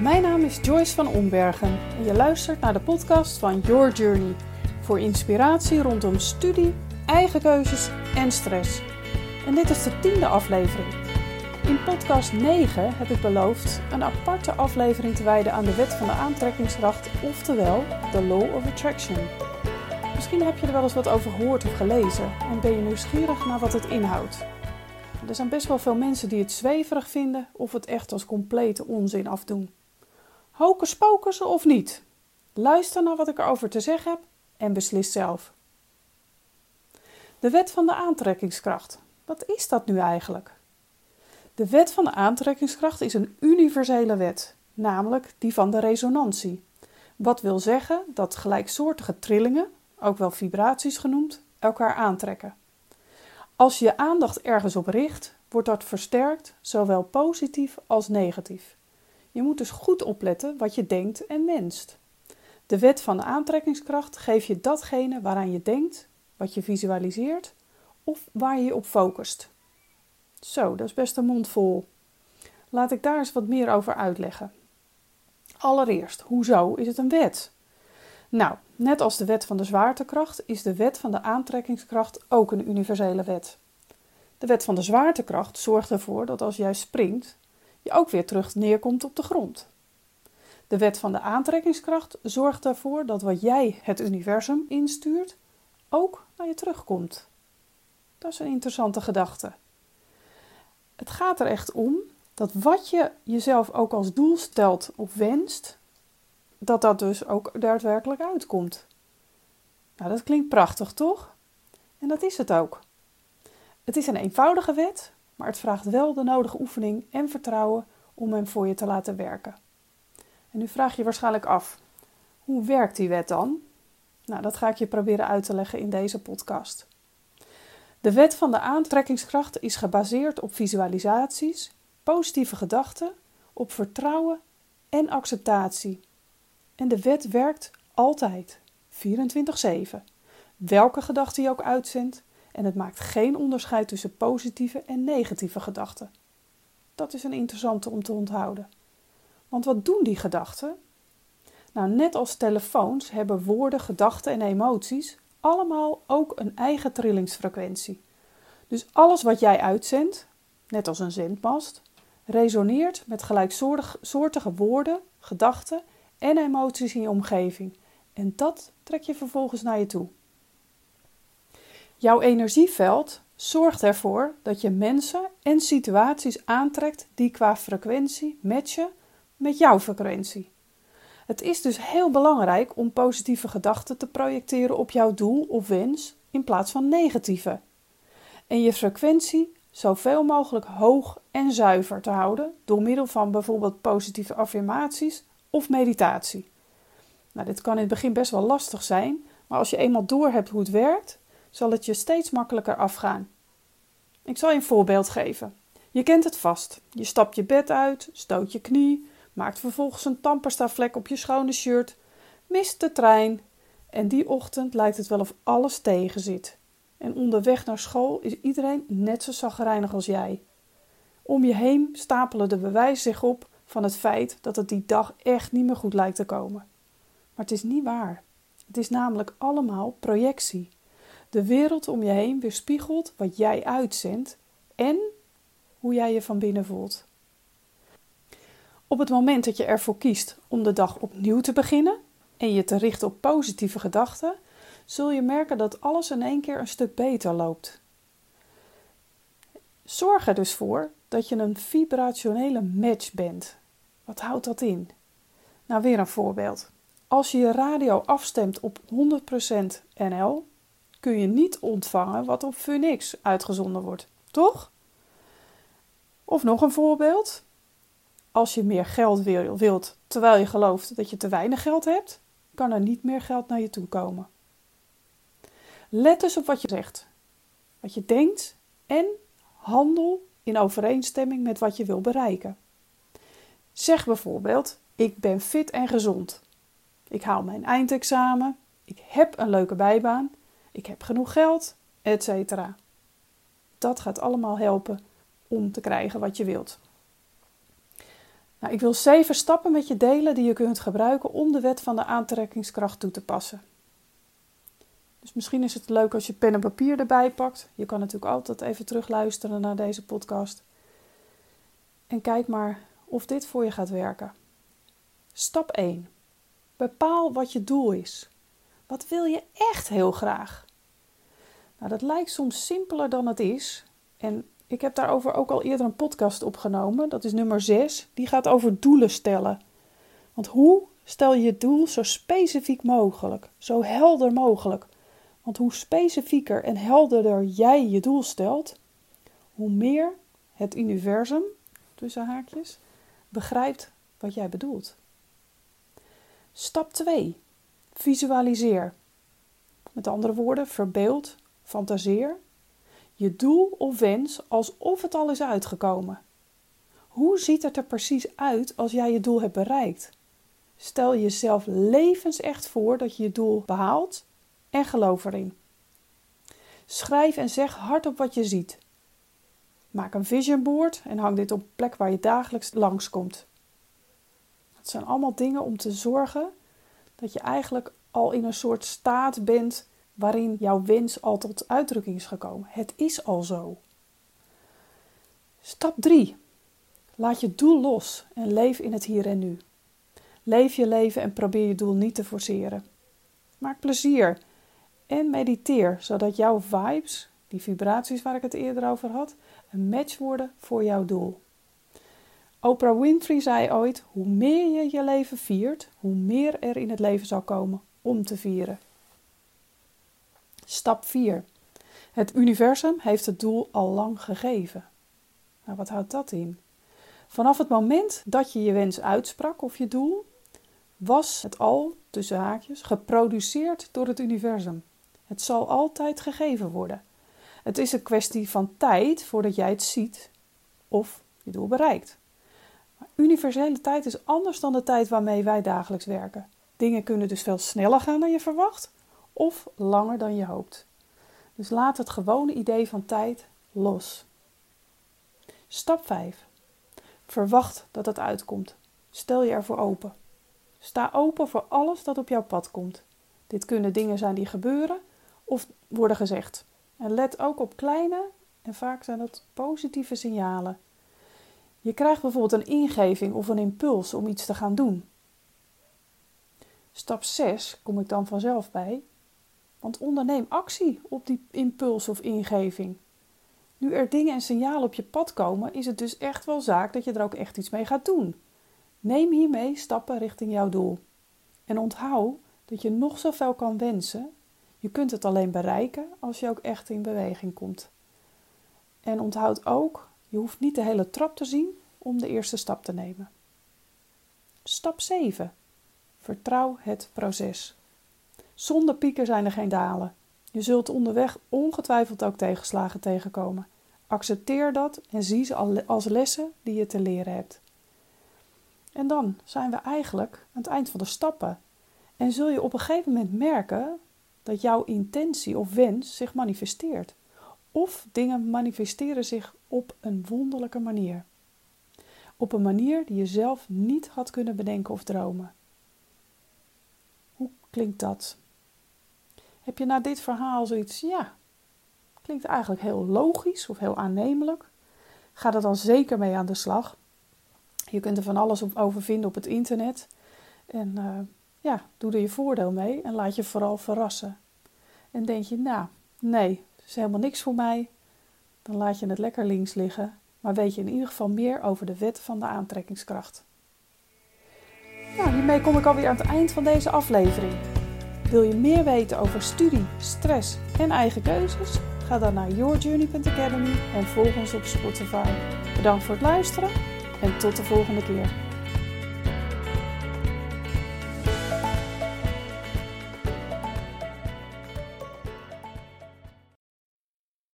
Mijn naam is Joyce van Ombergen en je luistert naar de podcast van Your Journey voor inspiratie rondom studie, eigen keuzes en stress. En dit is de tiende aflevering. In podcast 9 heb ik beloofd een aparte aflevering te wijden aan de wet van de aantrekkingskracht, oftewel de Law of Attraction. Misschien heb je er wel eens wat over gehoord of gelezen en ben je nieuwsgierig naar wat het inhoudt. Er zijn best wel veel mensen die het zweverig vinden of het echt als complete onzin afdoen. Hocus pocus of niet? Luister naar wat ik erover te zeggen heb en beslis zelf. De wet van de aantrekkingskracht. Wat is dat nu eigenlijk? De wet van de aantrekkingskracht is een universele wet, namelijk die van de resonantie. Wat wil zeggen dat gelijksoortige trillingen, ook wel vibraties genoemd, elkaar aantrekken. Als je je aandacht ergens op richt, wordt dat versterkt, zowel positief als negatief. Je moet dus goed opletten wat je denkt en wenst. De wet van de aantrekkingskracht geeft je datgene waaraan je denkt, wat je visualiseert of waar je je op focust. Zo, dat is best een mond vol. Laat ik daar eens wat meer over uitleggen. Allereerst, hoezo is het een wet? Nou, net als de wet van de zwaartekracht is de wet van de aantrekkingskracht ook een universele wet. De wet van de zwaartekracht zorgt ervoor dat als jij springt, je ook weer terug neerkomt op de grond. De wet van de aantrekkingskracht zorgt ervoor dat wat jij het universum instuurt, ook naar je terugkomt. Dat is een interessante gedachte. Het gaat er echt om dat wat je jezelf ook als doel stelt of wenst, dat dat dus ook daadwerkelijk uitkomt. Nou, dat klinkt prachtig, toch? En dat is het ook. Het is een eenvoudige wet, maar het vraagt wel de nodige oefening en vertrouwen om hem voor je te laten werken. En nu vraag je waarschijnlijk af: hoe werkt die wet dan? Nou, dat ga ik je proberen uit te leggen in deze podcast. De wet van de aantrekkingskracht is gebaseerd op visualisaties, positieve gedachten, op vertrouwen en acceptatie. En de wet werkt altijd, 24/7. Welke gedachte je ook uitzendt, en het maakt geen onderscheid tussen positieve en negatieve gedachten. Dat is een interessante om te onthouden. Want wat doen die gedachten? Nou, net als telefoons hebben woorden, gedachten en emoties allemaal ook een eigen trillingsfrequentie. Dus alles wat jij uitzendt, net als een zendmast, resoneert met gelijksoortige woorden, gedachten en emoties in je omgeving. En dat trek je vervolgens naar je toe. Jouw energieveld zorgt ervoor dat je mensen en situaties aantrekt die qua frequentie matchen met jouw frequentie. Het is dus heel belangrijk om positieve gedachten te projecteren op jouw doel of wens in plaats van negatieve. En je frequentie zoveel mogelijk hoog en zuiver te houden door middel van bijvoorbeeld positieve affirmaties of meditatie. Nou, dit kan in het begin best wel lastig zijn, maar als je eenmaal doorhebt hoe het werkt, zal het je steeds makkelijker afgaan. Ik zal je een voorbeeld geven. Je kent het vast. Je stapt je bed uit, stoot je knie, maakt vervolgens een vlek op je schone shirt, mist de trein en die ochtend lijkt het wel of alles tegen zit. En onderweg naar school is iedereen net zo zagrijnig als jij. Om je heen stapelen de bewijzen zich op van het feit dat het die dag echt niet meer goed lijkt te komen. Maar het is niet waar. Het is namelijk allemaal projectie. De wereld om je heen weerspiegelt wat jij uitzendt en hoe jij je van binnen voelt. Op het moment dat je ervoor kiest om de dag opnieuw te beginnen en je te richten op positieve gedachten, zul je merken dat alles in één keer een stuk beter loopt. Zorg er dus voor dat je een vibrationele match bent. Wat houdt dat in? Nou, weer een voorbeeld. Als je je radio afstemt op 100% NL, kun je niet ontvangen wat op Phoenix uitgezonden wordt, toch? Of nog een voorbeeld. Als je meer geld wilt terwijl je gelooft dat je te weinig geld hebt, kan er niet meer geld naar je toe komen. Let dus op wat je zegt, wat je denkt en handel in overeenstemming met wat je wil bereiken. Zeg bijvoorbeeld: Ik ben fit en gezond. Ik haal mijn eindexamen. Ik heb een leuke bijbaan ik heb genoeg geld, etc. Dat gaat allemaal helpen om te krijgen wat je wilt. Nou, ik wil zeven stappen met je delen die je kunt gebruiken om de wet van de aantrekkingskracht toe te passen. Dus misschien is het leuk als je pen en papier erbij pakt. Je kan natuurlijk altijd even terugluisteren naar deze podcast. En kijk maar of dit voor je gaat werken. Stap 1. Bepaal wat je doel is. Wat wil je echt heel graag? Nou, dat lijkt soms simpeler dan het is. En ik heb daarover ook al eerder een podcast opgenomen. Dat is nummer 6. Die gaat over doelen stellen. Want hoe stel je je doel zo specifiek mogelijk, zo helder mogelijk? Want hoe specifieker en helderder jij je doel stelt, hoe meer het universum, tussen haakjes, begrijpt wat jij bedoelt. Stap 2. Visualiseer. Met andere woorden, verbeeld, fantaseer je doel of wens alsof het al is uitgekomen. Hoe ziet het er precies uit als jij je doel hebt bereikt? Stel jezelf levensecht voor dat je je doel behaalt en geloof erin. Schrijf en zeg hardop wat je ziet. Maak een vision board en hang dit op een plek waar je dagelijks langskomt. Het zijn allemaal dingen om te zorgen dat je eigenlijk al in een soort staat bent waarin jouw wens al tot uitdrukking is gekomen. Het is al zo. Stap 3. Laat je doel los en leef in het hier en nu. Leef je leven en probeer je doel niet te forceren. Maak plezier en mediteer, zodat jouw vibes, die vibraties waar ik het eerder over had, een match worden voor jouw doel. Oprah Winfrey zei ooit: hoe meer je je leven viert, hoe meer er in het leven zal komen om te vieren. Stap 4. Het universum heeft het doel al lang gegeven. Nou, wat houdt dat in? Vanaf het moment dat je je wens uitsprak of je doel, was het al, tussen haakjes, geproduceerd door het universum. Het zal altijd gegeven worden. Het is een kwestie van tijd voordat jij het ziet of je doel bereikt. Universele tijd is anders dan de tijd waarmee wij dagelijks werken. Dingen kunnen dus veel sneller gaan dan je verwacht of langer dan je hoopt. Dus laat het gewone idee van tijd los. Stap 5. Verwacht dat het uitkomt. Stel je ervoor open. Sta open voor alles dat op jouw pad komt. Dit kunnen dingen zijn die gebeuren of worden gezegd. En let ook op kleine en vaak zijn dat positieve signalen. Je krijgt bijvoorbeeld een ingeving of een impuls om iets te gaan doen. Stap 6 kom ik dan vanzelf bij. Want onderneem actie op die impuls of ingeving. Nu er dingen en signalen op je pad komen, is het dus echt wel zaak dat je er ook echt iets mee gaat doen. Neem hiermee stappen richting jouw doel. En onthoud dat je nog zoveel kan wensen, je kunt het alleen bereiken als je ook echt in beweging komt. En onthoud ook, je hoeft niet de hele trap te zien om de eerste stap te nemen. Stap 7. Vertrouw het proces. Zonder pieken zijn er geen dalen. Je zult onderweg ongetwijfeld ook tegenslagen tegenkomen. Accepteer dat en zie ze als lessen die je te leren hebt. En dan zijn we eigenlijk aan het eind van de stappen. En zul je op een gegeven moment merken dat jouw intentie of wens zich manifesteert. Of dingen manifesteren zich op een wonderlijke manier. Op een manier die je zelf niet had kunnen bedenken of dromen. Hoe klinkt dat? Heb je na dit verhaal zoiets, ja, klinkt eigenlijk heel logisch of heel aannemelijk? Ga er dan zeker mee aan de slag. Je kunt er van alles over vinden op het internet. En uh, ja, doe er je voordeel mee en laat je vooral verrassen. En denk je, nou, nee, is helemaal niks voor mij. Dan laat je het lekker links liggen. Maar weet je in ieder geval meer over de wet van de aantrekkingskracht. Nou, hiermee kom ik alweer aan het eind van deze aflevering. Wil je meer weten over studie, stress en eigen keuzes? Ga dan naar yourjourney.academy en volg ons op Spotify. Bedankt voor het luisteren en tot de volgende keer.